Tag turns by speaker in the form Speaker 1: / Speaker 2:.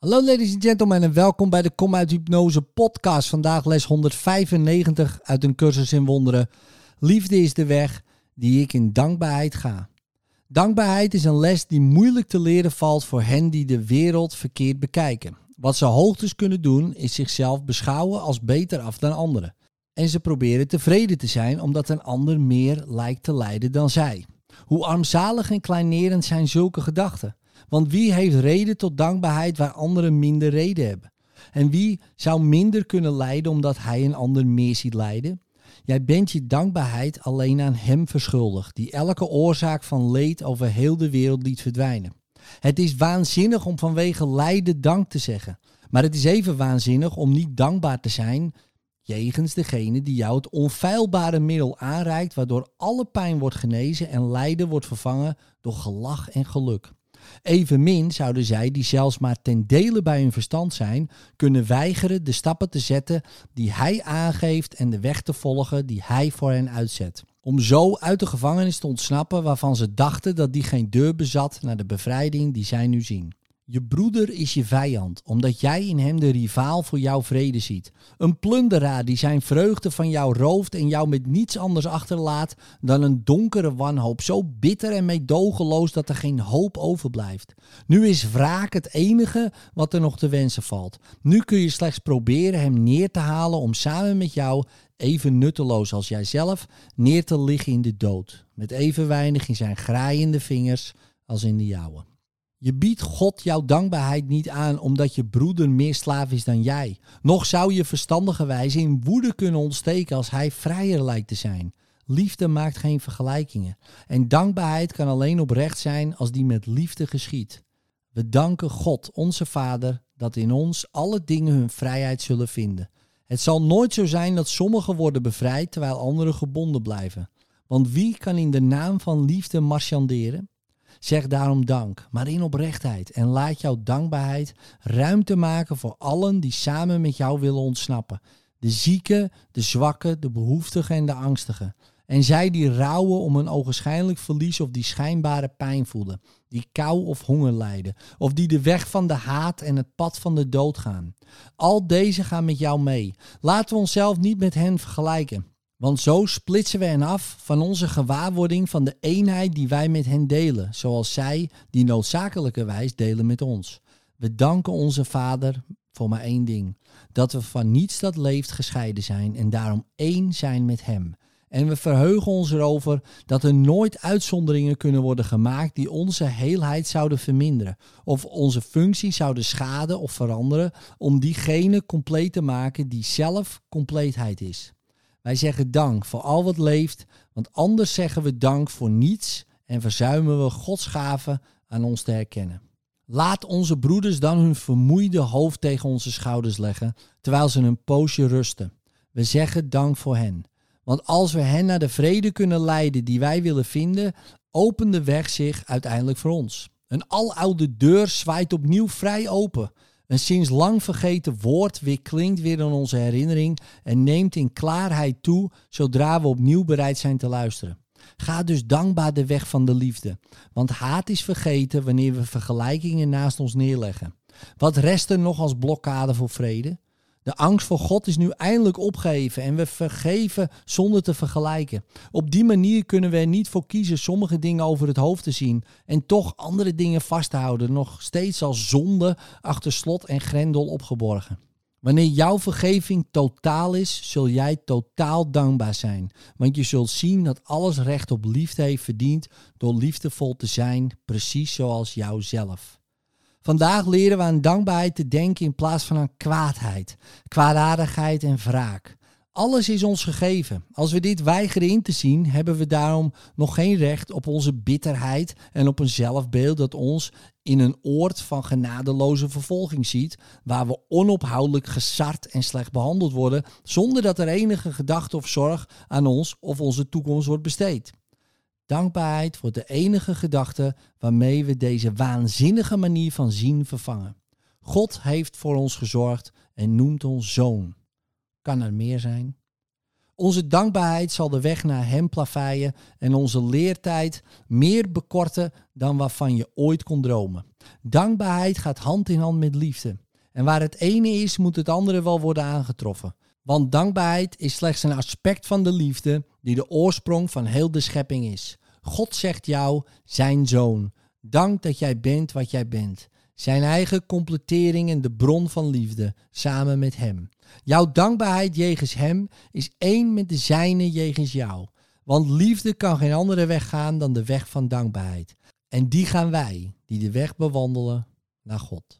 Speaker 1: Hallo ladies and gentlemen en welkom bij de Kom uit Hypnose podcast. Vandaag les 195 uit een cursus in wonderen. Liefde is de weg die ik in dankbaarheid ga. Dankbaarheid is een les die moeilijk te leren valt voor hen die de wereld verkeerd bekijken. Wat ze hoogtes kunnen doen is zichzelf beschouwen als beter af dan anderen. En ze proberen tevreden te zijn omdat een ander meer lijkt te lijden dan zij. Hoe armzalig en kleinerend zijn zulke gedachten? Want wie heeft reden tot dankbaarheid waar anderen minder reden hebben? En wie zou minder kunnen lijden omdat hij een ander meer ziet lijden? Jij bent je dankbaarheid alleen aan Hem verschuldigd, die elke oorzaak van leed over heel de wereld liet verdwijnen. Het is waanzinnig om vanwege lijden dank te zeggen, maar het is even waanzinnig om niet dankbaar te zijn jegens degene die jou het onfeilbare middel aanreikt, waardoor alle pijn wordt genezen en lijden wordt vervangen door gelach en geluk. Evenmin zouden zij, die zelfs maar ten dele bij hun verstand zijn, kunnen weigeren de stappen te zetten die hij aangeeft en de weg te volgen die hij voor hen uitzet. Om zo uit de gevangenis te ontsnappen waarvan ze dachten dat die geen deur bezat naar de bevrijding die zij nu zien. Je broeder is je vijand, omdat jij in hem de rivaal voor jouw vrede ziet. Een plunderaar die zijn vreugde van jou rooft en jou met niets anders achterlaat dan een donkere wanhoop, zo bitter en meedogenloos dat er geen hoop overblijft. Nu is wraak het enige wat er nog te wensen valt. Nu kun je slechts proberen hem neer te halen om samen met jou, even nutteloos als jijzelf, neer te liggen in de dood, met even weinig in zijn graaiende vingers als in de jouwe. Je biedt God jouw dankbaarheid niet aan omdat je broeder meer slaaf is dan jij. Nog zou je verstandige wijze in woede kunnen ontsteken als hij vrijer lijkt te zijn. Liefde maakt geen vergelijkingen. En dankbaarheid kan alleen oprecht zijn als die met liefde geschiet. We danken God, onze Vader, dat in ons alle dingen hun vrijheid zullen vinden. Het zal nooit zo zijn dat sommigen worden bevrijd terwijl anderen gebonden blijven. Want wie kan in de naam van liefde marchanderen? Zeg daarom dank, maar in oprechtheid. En laat jouw dankbaarheid ruimte maken voor allen die samen met jou willen ontsnappen. De zieken, de zwakken, de behoeftigen en de angstigen. En zij die rouwen om een ogenschijnlijk verlies of die schijnbare pijn voelen, die kou of honger lijden, of die de weg van de haat en het pad van de dood gaan. Al deze gaan met jou mee. Laten we onszelf niet met hen vergelijken. Want zo splitsen we hen af van onze gewaarwording van de eenheid die wij met hen delen, zoals zij die noodzakelijkerwijs delen met ons. We danken onze Vader voor maar één ding: dat we van niets dat leeft gescheiden zijn en daarom één zijn met Hem. En we verheugen ons erover dat er nooit uitzonderingen kunnen worden gemaakt die onze heelheid zouden verminderen, of onze functie zouden schaden of veranderen, om diegene compleet te maken die zelf compleetheid is. Wij zeggen dank voor al wat leeft, want anders zeggen we dank voor niets en verzuimen we Gods gave aan ons te herkennen. Laat onze broeders dan hun vermoeide hoofd tegen onze schouders leggen, terwijl ze een poosje rusten. We zeggen dank voor hen. Want als we hen naar de vrede kunnen leiden die wij willen vinden, opent de weg zich uiteindelijk voor ons. Een aloude deur zwaait opnieuw vrij open. Een sinds lang vergeten woord weer klinkt weer in onze herinnering en neemt in klaarheid toe zodra we opnieuw bereid zijn te luisteren. Ga dus dankbaar de weg van de liefde, want haat is vergeten wanneer we vergelijkingen naast ons neerleggen. Wat rest er nog als blokkade voor vrede? De angst voor God is nu eindelijk opgeheven en we vergeven zonder te vergelijken. Op die manier kunnen we er niet voor kiezen sommige dingen over het hoofd te zien en toch andere dingen vasthouden, nog steeds als zonde achter slot en grendel opgeborgen. Wanneer jouw vergeving totaal is, zul jij totaal dankbaar zijn, want je zult zien dat alles recht op liefde heeft verdiend door liefdevol te zijn, precies zoals jouzelf. Vandaag leren we aan dankbaarheid te denken in plaats van aan kwaadheid, kwaadaardigheid en wraak. Alles is ons gegeven. Als we dit weigeren in te zien, hebben we daarom nog geen recht op onze bitterheid en op een zelfbeeld dat ons in een oord van genadeloze vervolging ziet, waar we onophoudelijk gesart en slecht behandeld worden, zonder dat er enige gedachte of zorg aan ons of onze toekomst wordt besteed. Dankbaarheid wordt de enige gedachte waarmee we deze waanzinnige manier van zien vervangen. God heeft voor ons gezorgd en noemt ons zoon. Kan er meer zijn? Onze dankbaarheid zal de weg naar Hem plaveien en onze leertijd meer bekorten dan waarvan je ooit kon dromen. Dankbaarheid gaat hand in hand met liefde. En waar het ene is, moet het andere wel worden aangetroffen. Want dankbaarheid is slechts een aspect van de liefde die de oorsprong van heel de schepping is. God zegt jou, zijn zoon. Dank dat jij bent wat jij bent. Zijn eigen completering en de bron van liefde, samen met hem. Jouw dankbaarheid jegens hem is één met de zijne jegens jou. Want liefde kan geen andere weg gaan dan de weg van dankbaarheid. En die gaan wij, die de weg bewandelen naar God.